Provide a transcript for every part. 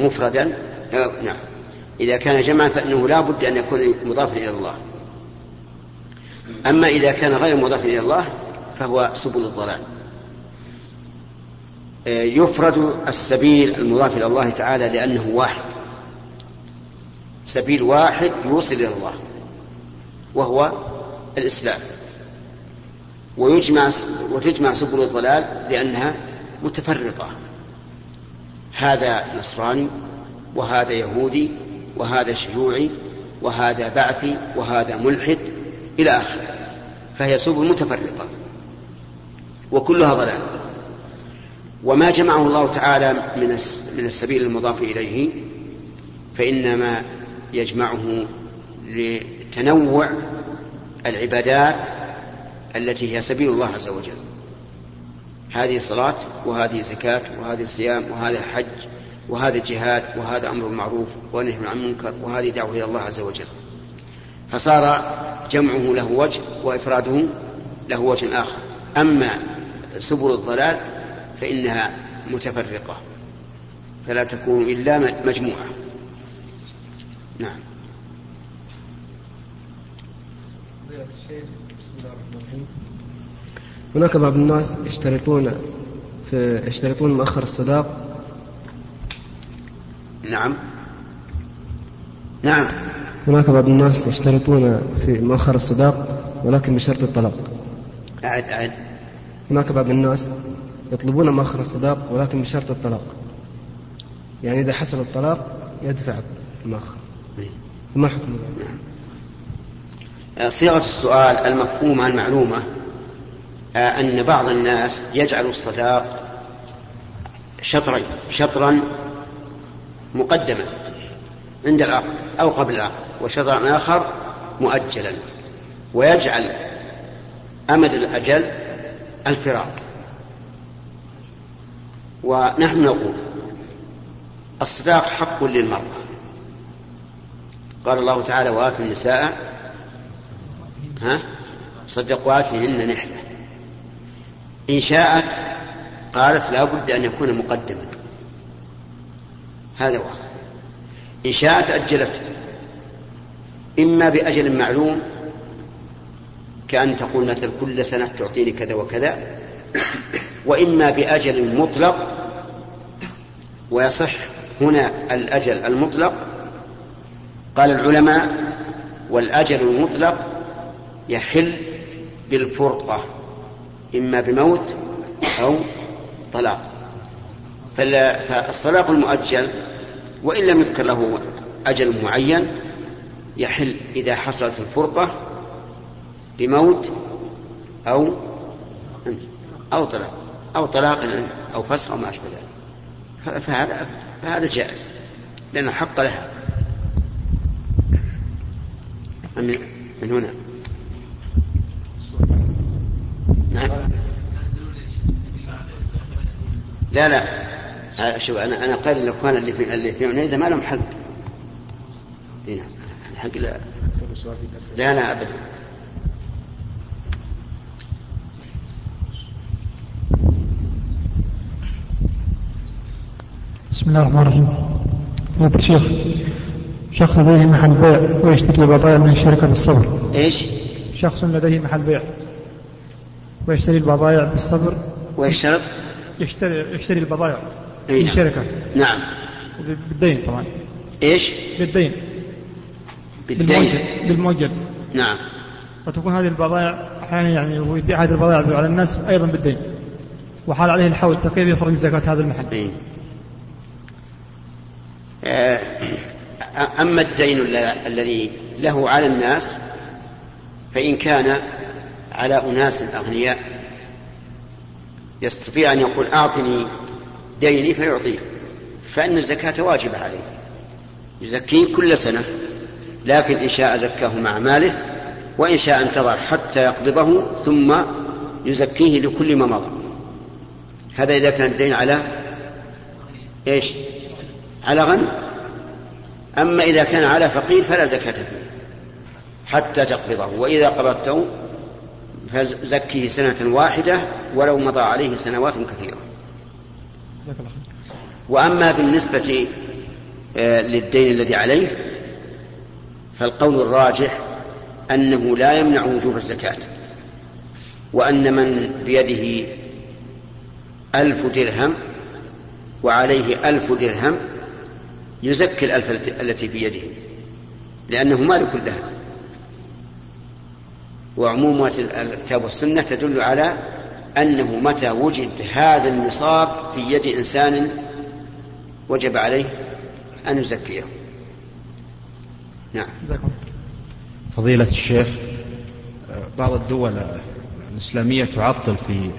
مفردا نعم. إذا كان جمعا فإنه لا بد أن يكون مضافا إلى الله. أما إذا كان غير مضاف إلى الله فهو سبل الضلال. آه، يفرد السبيل المضاف إلى الله تعالى لأنه واحد. سبيل واحد يوصل إلى الله وهو الإسلام. ويجمع وتجمع سبل الضلال لأنها متفرقة. هذا نصراني وهذا يهودي وهذا شيوعي وهذا بعثي وهذا ملحد إلى آخره. فهي سبل متفرقة وكلها ضلال. وما جمعه الله تعالى من من السبيل المضاف إليه فإنما يجمعه لتنوع العبادات التي هي سبيل الله عز وجل. هذه صلاة وهذه زكاة وهذه صيام وهذا حج وهذا جهاد وهذا أمر معروف ونهي عن المنكر وهذه دعوة إلى الله عز وجل. فصار جمعه له وجه وإفراده له وجه آخر. أما سبل الضلال فإنها متفرقة. فلا تكون إلا مجموعة. نعم. هناك بعض الناس يشترطون في يشترطون مؤخر الصداق. نعم. نعم. هناك بعض الناس يشترطون في مؤخر الصداق ولكن بشرط الطلاق أعد أعد. هناك بعض الناس يطلبون مؤخر الصداق ولكن بشرط الطلاق يعني إذا حصل الطلاق يدفع المؤخر. ما حكم؟ نعم. صيغة السؤال المفهومة المعلومة آه، أن بعض الناس يجعل الصداق شطرين شطرا مقدما عند العقد أو قبل العقد وشطرا آخر مؤجلا ويجعل أمد الأجل الفراق. ونحن نقول الصداق حق للمرأة. قال الله تعالى وآتوا النساء ها صدقواتهن نحلة. إن شاءت قالت لا بد أن يكون مقدما. هذا واحد. إن شاءت أجلته إما بأجل معلوم كأن تقول مثل كل سنة تعطيني كذا وكذا وإما بأجل مطلق ويصح هنا الأجل المطلق. قال العلماء والأجل المطلق يحل بالفرقة. إما بموت أو طلاق. فالصلاق المؤجل وإن لم يذكر له أجل معين يحل إذا حصلت الفرقة بموت أو أو طلاق أو طلاق أو فسخ أو ما أشبه ذلك. فهذا فهذا جائز لأن الحق لها. من هنا نعم لا لا. شوف أنا أنا قال الإخوان اللي في اللي في عنيزة ما لهم حق هنا الحق لا. لا لا ابدا. بسم الله الرحمن الرحيم. فضيلة الشيخ شخص لديه محل بيع ويشتري البضائع من الشركة بالصبر. إيش؟ شخص لديه محل بيع ويشتري البضائع بالصبر. ويشترط؟ يشتري يشتري البضائع أي من نعم. شركة. نعم. بالدين طبعا. إيش؟ بالدين. بالدين. بالمؤجل بالمؤجل نعم. وتكون هذه البضائع أحيانا يعني هو يبيع هذه البضائع على الناس أيضا بالدين. وحال عليه الحول فكيف يخرج زكاة هذا المحل؟ إيه. آه، أما الدين ال- الذي له على الناس فإن كان على أناس أغنياء يستطيع أن يقول أعطني ديني فيعطيه فإن الزكاة واجبة عليه. يزكيه كل سنة لكن إن شاء زكاه مع ماله وإن شاء انتظر حتى يقبضه ثم يزكيه لكل ما مضى. هذا إذا كان الدين على إيش؟ على غني أما إذا كان على فقير فلا زكاة فيه حتى تقبضه وإذا قبضته فزكيه سنة واحدة ولو مضى عليه سنوات كثيرة. وأما بالنسبة آه، للدين الذي عليه فالقول الراجح أنه لا يمنع وجوب الزكاة وأن من بيده ألف درهم وعليه ألف درهم يزكي الألف التي في يده لأنه مال كلها وعمومات الكتاب والسنة تدل على أنه متى وجد هذا النصاب في يد إنسان وجب عليه أن يزكيه. نعم. فضيلة الشيخ بعض الدول الإسلامية تعطل في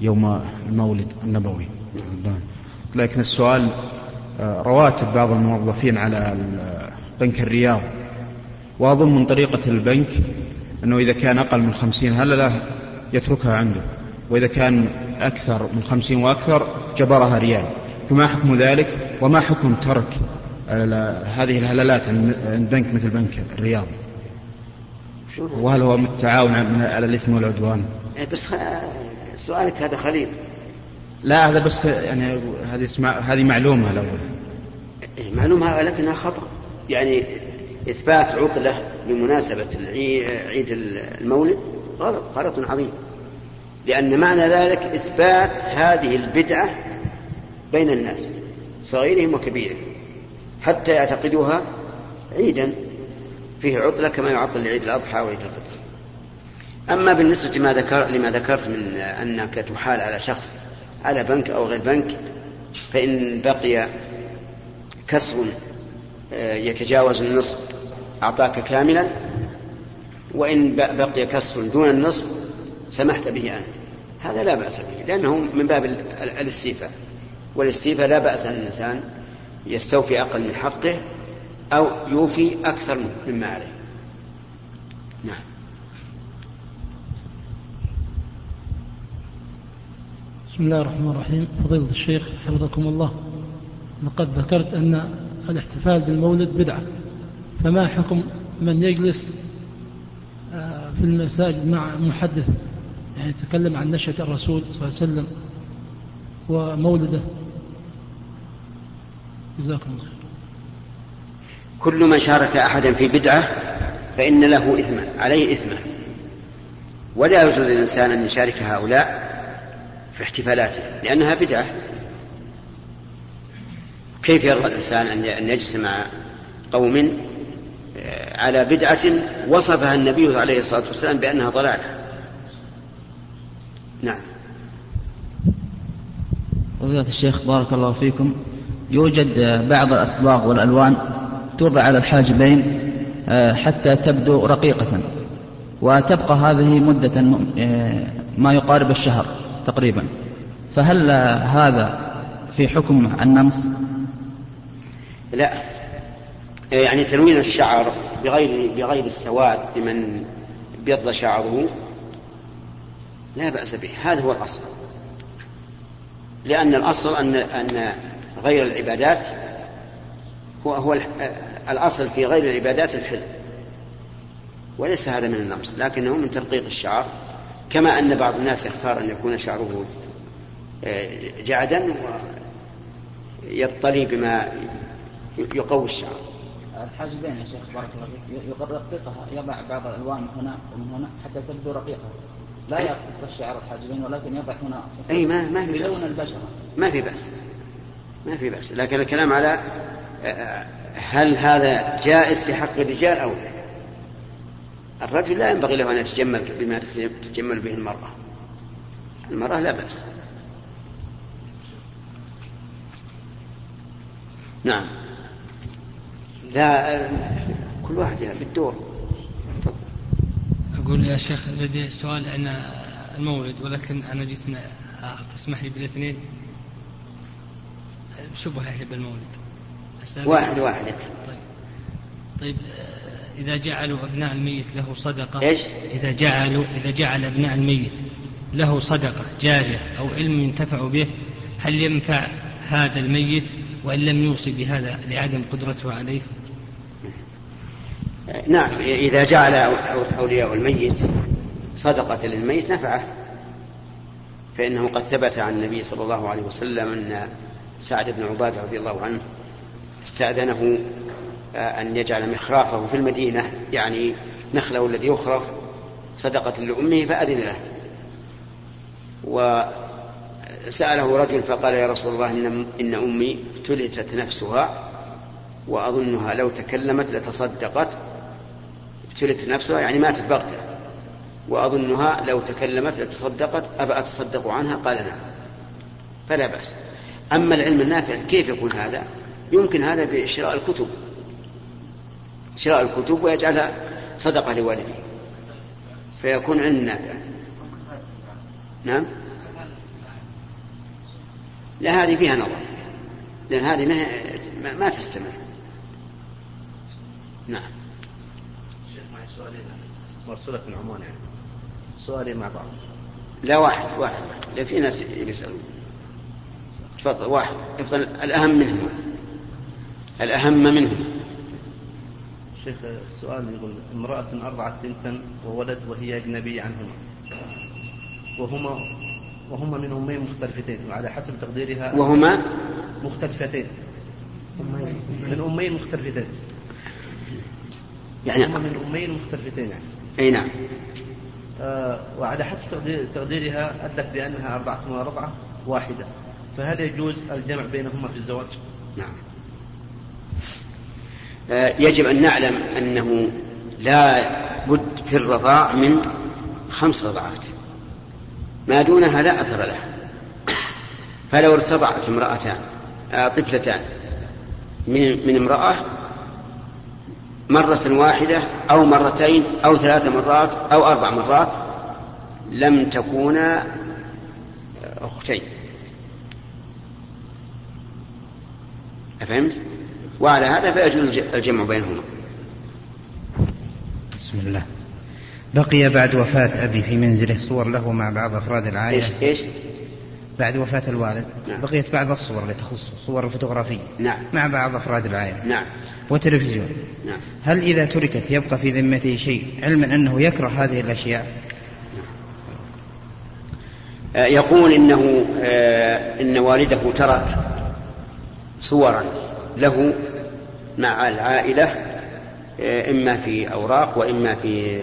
يوم المولد النبوي. لكن السؤال رواتب بعض الموظفين على بنك الرياض. وأظن من طريقة البنك أنه إذا كان أقل من خمسين هل لا يتركها عنده؟ وإذا كان أكثر من خمسين وأكثر جبرها ريال. فما حكم ذلك؟ وما حكم ترك هذه الهلالات عند بنك مثل بنك الرياض؟ وهل هو متعاون على الإثم والعدوان؟ إيه، بس سؤالك هذا خليط. لا هذا بس يعني هذه هذه معلومة الأول. إيه، معلومة لكنها خطأ. يعني إثبات عطلة بمناسبة عيد المولد غلط غلط عظيم. لأن معنى ذلك إثبات هذه البدعة بين الناس صغيرهم وكبيرهم حتى يعتقدوها عيدا. فيه عطلة كما يعطل لعيد الأضحى وعيد الفطر. أما بالنسبة ما ذكر لما ذكرت من أنك تحال على شخص على بنك أو غير بنك فإن بقي كسر يتجاوز النصف. أعطاك كاملا. وإن بقي كسر دون النصف سمحت به أنت. هذا لا بأس به لأنه من باب الاستيفاء. والاستيفاء لا بأس أن الإنسان يستوفي أقل من حقه أو يوفي أكثر مما عليه. نعم. بسم الله الرحمن الرحيم. فضيلة الشيخ حفظكم الله. لقد ذكرت أن الاحتفال بالمولد بدعة. فما حكم من يجلس آه، في المساجد مع محدث؟ يعني يتكلم عن نشأة الرسول صلى الله عليه وسلم ومولده. جزاكم الله كل من شارك أحدا في بدعة فإن له إثما عليه إثما ولا يجوز للإنسان أن يشارك هؤلاء في احتفالاته لأنها بدعة. كيف يرضى الإنسان أن يجلس مع قوم على بدعة وصفها النبي عليه الصلاة والسلام بأنها ضلالة؟ نعم. فضيلة الشيخ بارك الله فيكم. يوجد بعض الأصباغ والألوان توضع على الحاجبين آه، حتى تبدو رقيقة وتبقى هذه مدة آه، ما يقارب الشهر تقريبا. فهل هذا في حكم النمص؟ لا. يعني تلوين الشعر بغير بغير السواد لمن ابيض شعره لا بأس به. هذا هو الأصل. لأن الأصل أن أن غير العبادات هو هو الأصل في غير العبادات الحلم. وليس هذا من النقص. لكنه من ترقيق الشعر. كما أن بعض الناس يختار أن يكون شعره آه، جعدا ويطلي بما يقوي الشعر. الحاجبين يا شيخ بارك الله فيك. يرققها يضع بعض الألوان هنا ومن هنا حتى تبدو رقيقه لا يقص الشعر الحاجبين ولكن يضع هنا اي ما ما في بأس. البشرة. ما في بأس. ما في بأس. لكن الكلام على هل هذا جائز في حق الرجال أو لا؟ الرجل لا ينبغي له أن يتجمل بما تتجمل به المرأة. المرأة لا بأس. نعم. لا كل واحد بالدور. أقول يا شيخ لدي سؤال عن المولد ولكن أنا جيت تسمح لي بالاثنين؟ شبهة بالمولد. واحد واحد طيب. طيب إذا جعلوا أبناء الميت له صدقة إيش؟ إذا جعلوا إذا جعل أبناء الميت له صدقة جارية أو علم ينتفع به هل ينفع هذا الميت؟ وإن لم يوصي بهذا لعدم قدرته عليه؟ نعم إذا جعل أولياء الميت صدقة للميت نفعه. فإنه قد ثبت عن النبي صلى الله عليه وسلم أن سعد بن عبادة رضي الله عنه استأذنه آه، أن يجعل مخرافه في المدينة يعني نخله الذي يخرف صدقة لأمه فأذن له. وسأله رجل فقال يا رسول الله إن, أمي ابتلتت نفسها وأظنها لو تكلمت لتصدقت ابتلت نفسها يعني ماتت بغتة. وأظنها لو تكلمت لتصدقت أبا أتصدق عنها؟ قال نعم. فلا بأس. أما العلم النافع كيف يكون هذا؟ يمكن هذا بشراء الكتب. شراء الكتب ويجعلها صدقة لوالده فيكون علم نافع. نعم؟ لا هذه فيها نظر. لأن هذه ما, ما تستمر. نعم. سؤالين. مرسولة من عمان يعني. سؤالين مع بعض. لا واحد واحد. لا في ناس يسألون. تفضل واحد. يفضل الأهم منهما الأهم منهما شيخ السؤال يقول امرأة أرضعت بنتا وولد وهي أجنبية عنهما. وهما وهما من أمين مختلفتين. وعلى حسب تقديرها وهما؟ مختلفتين. من أمين مختلفتين. يعني هما من أمين مختلفتين يعني. أي نعم. آه وعلى حسب تقدير تقديرها أدت بأنها أرضعتهما رضعة واحدة. فهل يجوز الجمع بينهما في الزواج؟ نعم. آه، يجب أن نعلم أنه لا بد في الرضاع من خمس رضعات. ما دونها لا أثر له. فلو ارتضعت امرأتان آه، طفلتان من من امرأة مرة واحدة أو مرتين أو ثلاث مرات أو أربع مرات لم تكونا أختين. أفهمت؟ وعلى هذا فيجوز الجمع بينهما. بسم الله. بقي بعد وفاة أبي في منزله صور له مع بعض أفراد العائلة. إيش؟ إيش؟ بعد وفاة الوالد. نعم. بقيت بعض الصور اللي تخص صور الفوتوغرافية. نعم. مع بعض أفراد العائلة. نعم. وتلفزيون. نعم. هل إذا تركت يبقى في ذمته شيء علما أنه يكره هذه الأشياء؟ آه، يقول إنه آه، إن والده ترك صورا له مع العائلة آه، إما في أوراق وإما في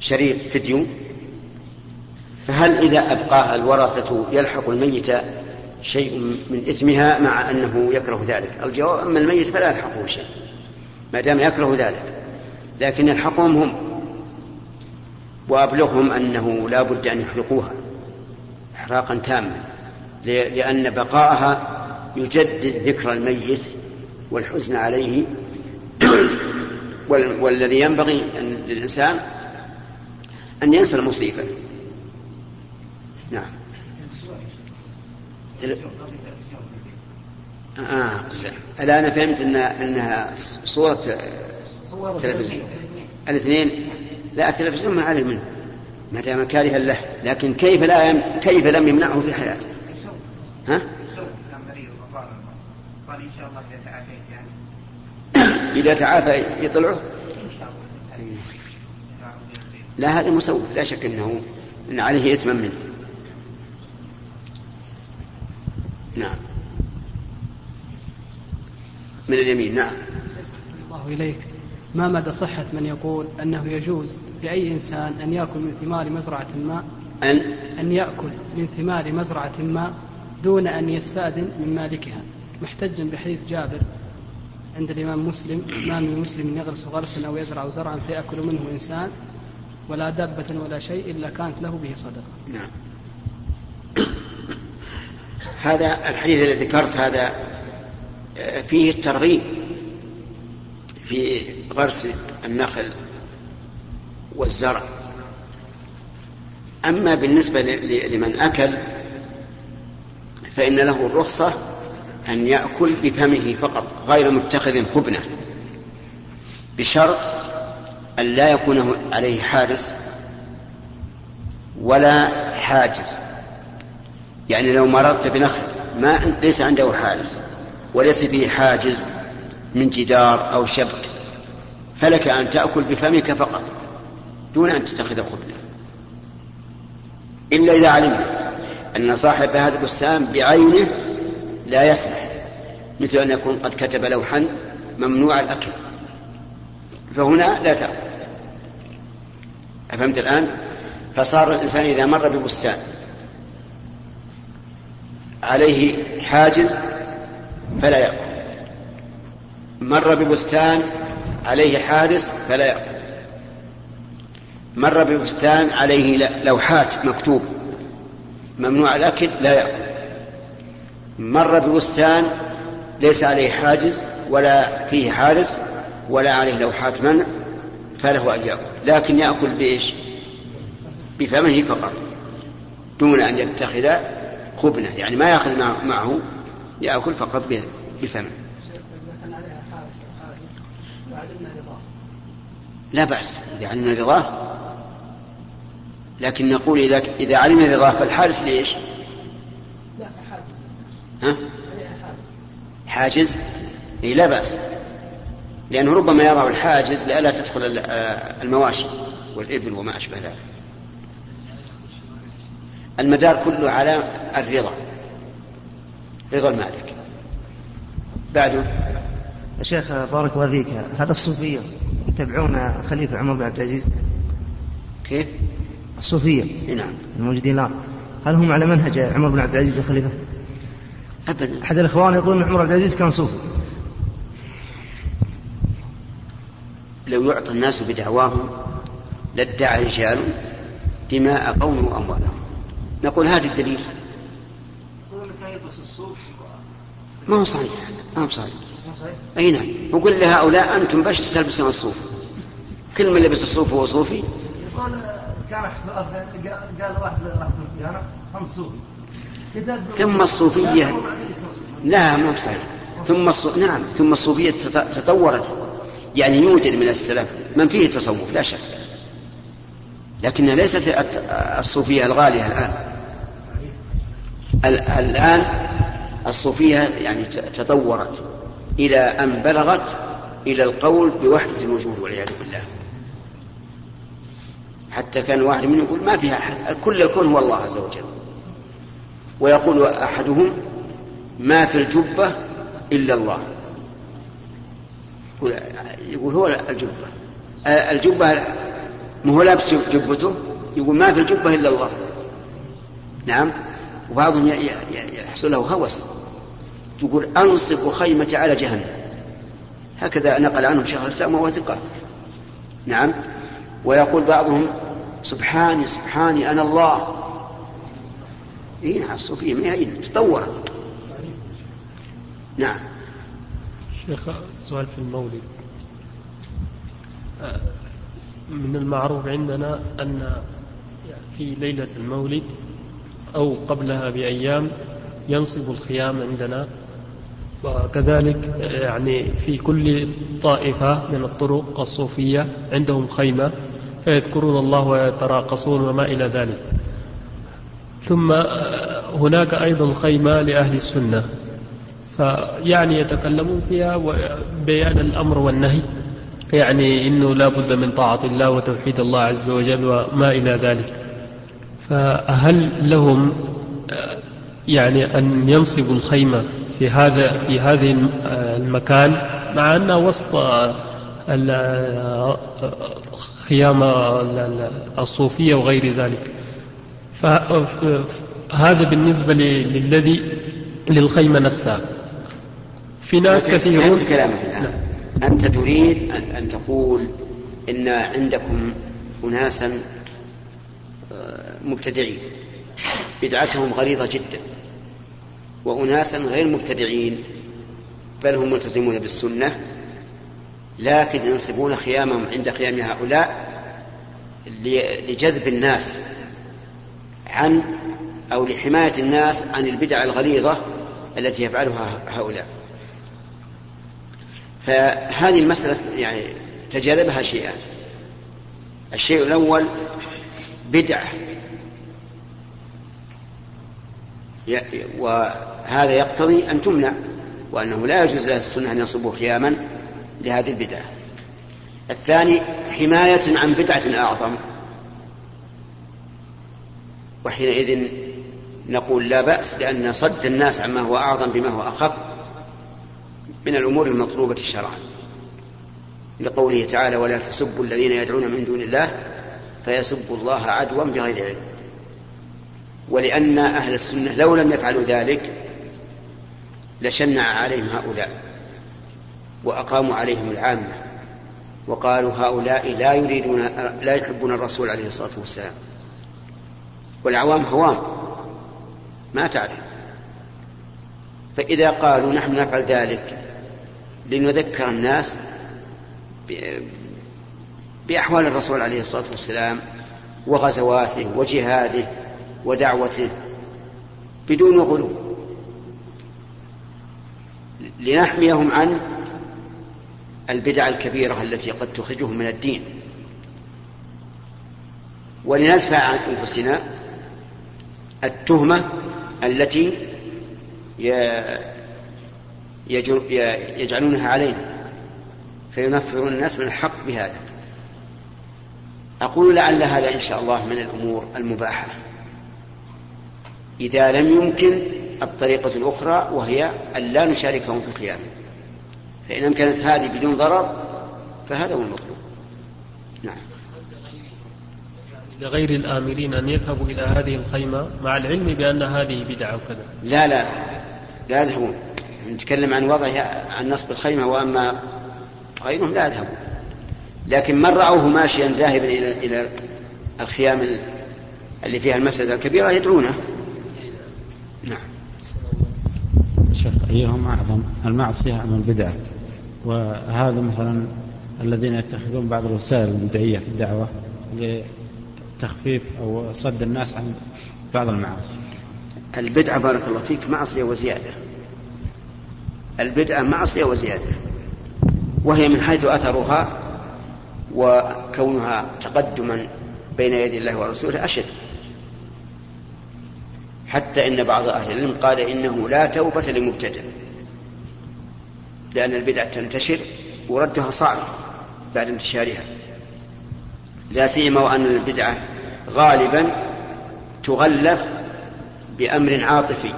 شريط فيديو. فهل إذا أبقاها الورثة يلحق الميت شيء من إثمها مع أنه يكره ذلك. الجواب أما الميت فلا يلحقه شيء ما دام يكره ذلك. لكن يلحقهم هم. وأبلغهم أنه لا بد أن يحرقوها إحراقا تاما لأن بقاءها يجدد ذكر الميت والحزن عليه والذي ينبغي للإنسان أن ينسى المصيبة. نعم. آه الآن أنا فهمت أن أنها صورة تلفزيون الاثنين لا التلفزيون ما عليه منه ما دام كارها له لكن كيف لا يم... كيف لم يمنعه في حياته؟ ها؟ ان شاء الله إذا تعافيت يعني اذا تعافى يطلعه؟ لا هذا مسوف لا شك إنه إن عليه اثما منه نعم. من اليمين نعم. الله إليك. ما مدى صحة من يقول أنه يجوز لأي إنسان أن يأكل من ثمار مزرعة ما؟ أن؟ أن يأكل من ثمار مزرعة ما دون أن يستأذن من مالكها. محتجا بحديث جابر عند الإمام مسلم. ما من مسلم يغرس غرسا أو يزرع زرعا فيأكل منه إنسان ولا دابة ولا شيء إلا كانت له به صدقة. نعم. هذا الحديث الذي ذكرت هذا آه، فيه الترغيب في غرس النخل والزرع. أما بالنسبة لمن أكل فإن له الرخصة أن يأكل بفمه فقط غير متخذ خبنة بشرط أن لا يكون عليه حارس ولا حاجز. يعني لو مررت بنخل ما ليس عنده حارس وليس فيه حاجز من جدار أو شبك فلك أن تأكل بفمك فقط دون أن تتخذ خبنة إلا إذا علمنا أن صاحب هذا البستان بعينه لا يسمح مثل أن يكون قد كتب لوحا ممنوع الأكل. فهنا لا تأكل. أفهمت الآن؟ فصار الإنسان إذا مر ببستان عليه حاجز فلا يأكل. مر ببستان عليه حارس فلا يأكل. مر ببستان عليه لوحات مكتوب ممنوع الأكل لا يأكل. مر ببستان ليس عليه حاجز ولا فيه حارس ولا عليه لوحات منع فله أن يأكل. لكن يأكل بإيش؟ بفمه فقط دون أن يتخذ خبنة يعني ما يأخذ معه يأكل فقط بفمه لا بأس إذا علمنا رضاه لكن نقول إذا إذا علمنا رضاه فالحارس ليش؟ ها؟ حاجز؟ إيه لا بأس. لأنه ربما يضع الحاجز لئلا تدخل المواشي والإبل وما أشبه ذلك. المدار كله على الرضا رضا المالك. بعده يا شيخ بارك الله فيك. هذا الصوفية يتبعون خليفة عمر بن عبد العزيز؟ كيف؟ الصوفية نعم. الموجودين الآن. هل هم على منهج عمر بن عبد العزيز الخليفة؟ أبدا. أحد الإخوان يقول أن عمر بن عبد العزيز كان صوفي. لو يعطى الناس بدعواهم لادعى رجال دماء قوم وأموالهم. نقول هذا الدليل. ما هو صحيح؟ ما هو صحيح. أي نعم. وقل لهؤلاء أنتم بش تلبسون الصوف. كل من لبس الصوف هو صوفي؟ يقول كان قال واحد أنا هم صوفي. ثم الصوفية. لا ما بصحيح ثم الصو... نعم ثم الصوفية تطورت. يعني يوجد من السلف. من فيه تصوف لا شك. لكنها ليست الصوفية الغالية الآن. الآن الصوفية يعني تطورت إلى أن بلغت إلى القول بوحدة الوجود والعياذ بالله. حتى كان واحد منهم يقول ما فيها كل الكون هو الله عز وجل. ويقول أحدهم ما في الجبة إلا الله. يقول هو الجبة. الجبة ما هو لابس جبته؟ يقول ما في الجبة إلا الله. نعم. وبعضهم يحصل له هوس. تقول أنصب خيمتي على جهنم. هكذا نقل عنهم شيخ الإسلام وهو ثقة. نعم. ويقول بعضهم سبحاني سبحاني أنا الله. اي نعم الصوفية من هي تطورت. نعم. شيخ السؤال في المولد. من المعروف عندنا أن في ليلة المولد أو قبلها بأيام ينصب الخيام عندنا. وكذلك يعني في كل طائفة من الطرق الصوفية عندهم خيمة فيذكرون الله ويتراقصون وما إلى ذلك. ثم هناك أيضا خيمة لأهل السنة. فيعني يتكلمون فيها بيان الأمر والنهي. يعني إنه لا بد من طاعة الله وتوحيد الله عز وجل وما إلى ذلك. فهل لهم يعني أن ينصبوا الخيمة في هذا في هذه المكان مع أنها وسط خيام الصوفية وغير ذلك. فهذا بالنسبة للذي للخيمة نفسها. في ناس كثيرون كلامك الآن. نعم. أنت تريد أن تقول إن عندكم أناسا مبتدعين. بدعتهم غليظة جدا. وأناسا غير مبتدعين بل هم ملتزمون بالسنة لكن ينصبون خيامهم عند خيام هؤلاء لجذب الناس عن أو لحماية الناس عن البدع الغليظة التي يفعلها هؤلاء. فهذه المسألة يعني تجاذبها شيئان الشيء الأول بدعة. وهذا يقتضي أن تمنع وأنه لا يجوز لأهل السنة أن ينصبوا خياما لهذه البدعة. الثاني حماية عن بدعة أعظم. وحينئذ نقول لا بأس لأن صد الناس عما هو أعظم بما هو أخف من الأمور المطلوبة شرعا لقوله تعالى ولا تسبوا الذين يدعون من دون الله فيسبوا الله عدوا بغير علم. ولأن أهل السنة لو لم يفعلوا ذلك لشنع عليهم هؤلاء وأقاموا عليهم العامة وقالوا هؤلاء لا يريدون لا يحبون الرسول عليه الصلاة والسلام. والعوام هوام ما تعرف. فإذا قالوا نحن نفعل ذلك لنذكر الناس بأحوال الرسول عليه الصلاة والسلام وغزواته وجهاده ودعوته بدون غلو. لنحميهم عن البدع الكبيرة التي قد تخرجهم من الدين. ولندفع عن أنفسنا التهمة التي يجعلونها علينا. فينفرون الناس من الحق بهذا. أقول لعل هذا إن شاء الله من الأمور المباحة. إذا لم يمكن الطريقة الأخرى وهي أن لا نشاركهم في القيامة فإن أمكنت هذه بدون ضرر فهذا هو المطلوب. نعم. لغير الآمرين أن يذهبوا إلى هذه الخيمة مع العلم بأن هذه بدعة وكذا. لا لا لا يذهبون. نتكلم عن وضع عن نصب الخيمة وأما غيرهم لا يذهبون. لكن من رأوه ماشيا ذاهبا إلى إلى الخيام اللي فيها المفسدة الكبيرة يدعونه. نعم. شيخ أيهما أعظم؟ المعصية أم البدعة؟ وهذا مثلا الذين يتخذون بعض الوسائل البدعية في الدعوة لتخفيف أو صد الناس عن بعض المعاصي. البدعة بارك الله فيك معصية وزيادة. البدعة معصية وزيادة. وهي من حيث أثرها وكونها تقدما بين يدي الله ورسوله أشد. حتى إن بعض أهل العلم قال إنه لا توبة لمبتدع لأن البدع تنتشر وردها صعب بعد انتشارها. لا سيما وأن البدعة غالبا تغلف بأمر عاطفي.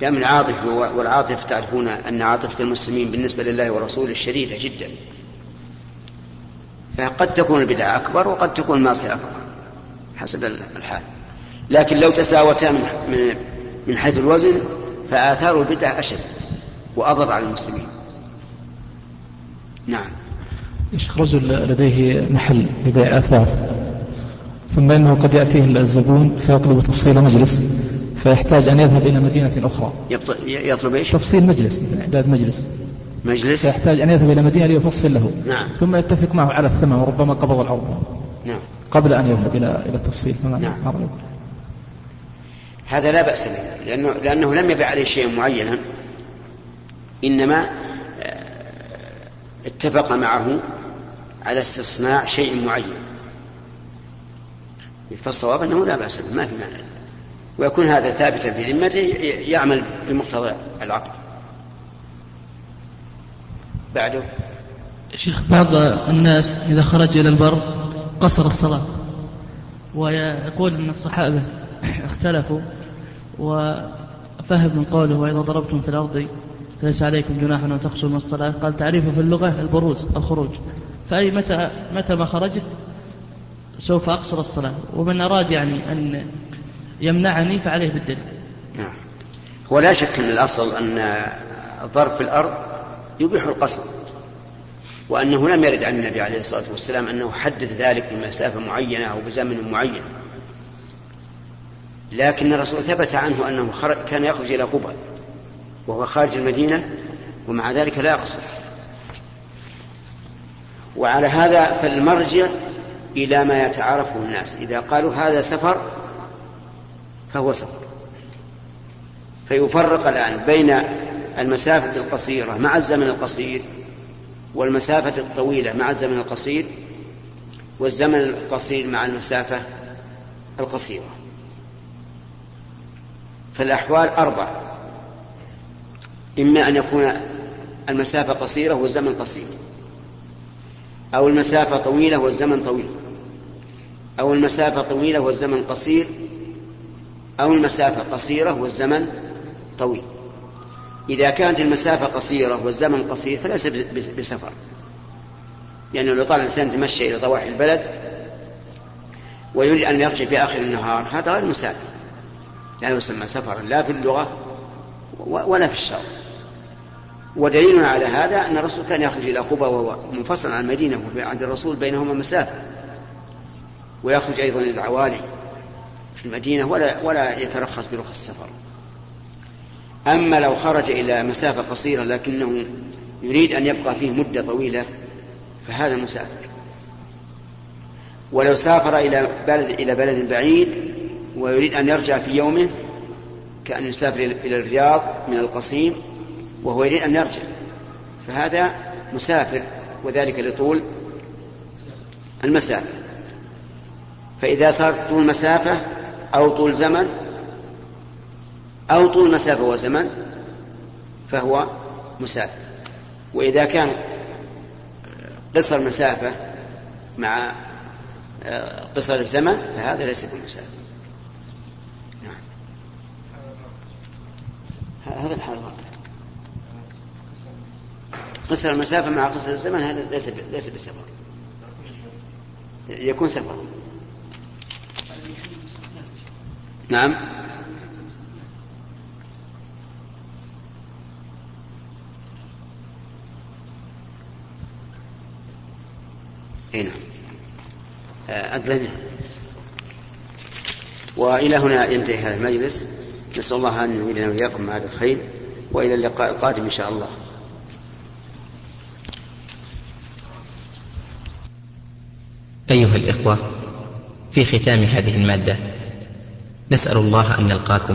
بأمر عاطفي والعاطفة تعرفون أن عاطفة المسلمين بالنسبة لله ورسوله شديدة جدا. فقد تكون البدعة أكبر وقد تكون المعصية أكبر حسب الحال. لكن لو تساوتا من من حيث الوزن فآثار البدع أشد وأضر على المسلمين. نعم. شيخ رجل لديه محل لبيع أثاث ثم إنه قد يأتيه الزبون فيطلب تفصيل مجلس فيحتاج أن يذهب إلى مدينة أخرى. يطلب إيش؟ تفصيل مجلس إعداد مجلس. مجلس؟ فيحتاج أن يذهب إلى مدينة ليفصل له. نعم. ثم يتفق معه على الثمن وربما قبض العرض. نعم. قبل أن يذهب إلى إلى التفصيل. نعم. هذا لا بأس به لأنه, لأنه لم يبع عليه شيئا معينا إنما اتفق معه على استصناع شيء معين. فالصواب أنه لا بأس به ما في مانع. ويكون هذا ثابتا في ذمته يعمل بمقتضى العقد. بعده. شيخ بعض الناس إذا خرج إلى البر قصر الصلاة ويقول أن الصحابة اختلفوا وفهم من قوله وإذا ضربتم في الأرض فليس عليكم جناح أن تقصروا من الصلاة. قال تعريفه في اللغة البروز الخروج. فأي متى متى ما خرجت سوف أقصر الصلاة. ومن أراد يعني أن يمنعني فعليه بالدليل. نعم. هو لا شك أن الأصل أن الضرب في الأرض يبيح القصر وأنه لم يرد عن النبي عليه الصلاة والسلام أنه حدد ذلك بمسافة معينة أو بزمن معين. لكن الرسول ثبت عنه أنه خرج كان يخرج إلى قبى وهو خارج المدينة ومع ذلك لا يقصر. وعلى هذا فالمرجع إلى ما يتعارفه الناس. إذا قالوا هذا سفر فهو سفر. فيفرق الآن بين المسافة القصيرة مع الزمن القصير والمسافة الطويلة مع الزمن القصير والزمن القصير مع المسافة القصيرة. فالأحوال أربع. إما أن يكون المسافة قصيرة والزمن قصير. أو المسافة طويلة والزمن طويل. أو المسافة طويلة والزمن قصير. أو المسافة قصيرة والزمن طويل. إذا كانت المسافة قصيرة والزمن قصير فليس بسفر. يعني لو طال الإنسان يتمشى إلى ضواحي البلد ويريد أن يرجع في آخر النهار هذا غير مسافر. لا يسمى سفرا لا في اللغة ولا في الشرع. ودليلنا على هذا أن الرسول كان يخرج إلى قبى وهو منفصل عن المدينة عند الرسول بينهما مسافة. ويخرج أيضا إلى العوالي في المدينة ولا ولا يترخص برخص السفر. أما لو خرج إلى مسافة قصيرة لكنه يريد أن يبقى فيه مدة طويلة فهذا مسافر. ولو سافر إلى بلد إلى بلد بعيد ويريد أن يرجع في يومه كأن يسافر إلى الرياض من القصيم وهو يريد أن يرجع. فهذا مسافر وذلك لطول المسافة. فإذا صارت طول مسافة أو طول زمن أو طول مسافة وزمن فهو مسافر. وإذا كان قصر مسافة مع آه، قصر الزمن فهذا ليس بمسافر هذا الحال قصر المسافة مع قصر الزمن هذا ليس ليس بسفر يكون سفر نعم. اي نعم. أذن وإلى هنا ينتهي هذا المجلس. نسأل الله أن يعيننا وإياكم مع هذا الخير وإلى اللقاء القادم إن شاء الله. أيها الإخوة في ختام هذه المادة نسأل الله أن نلقاكم.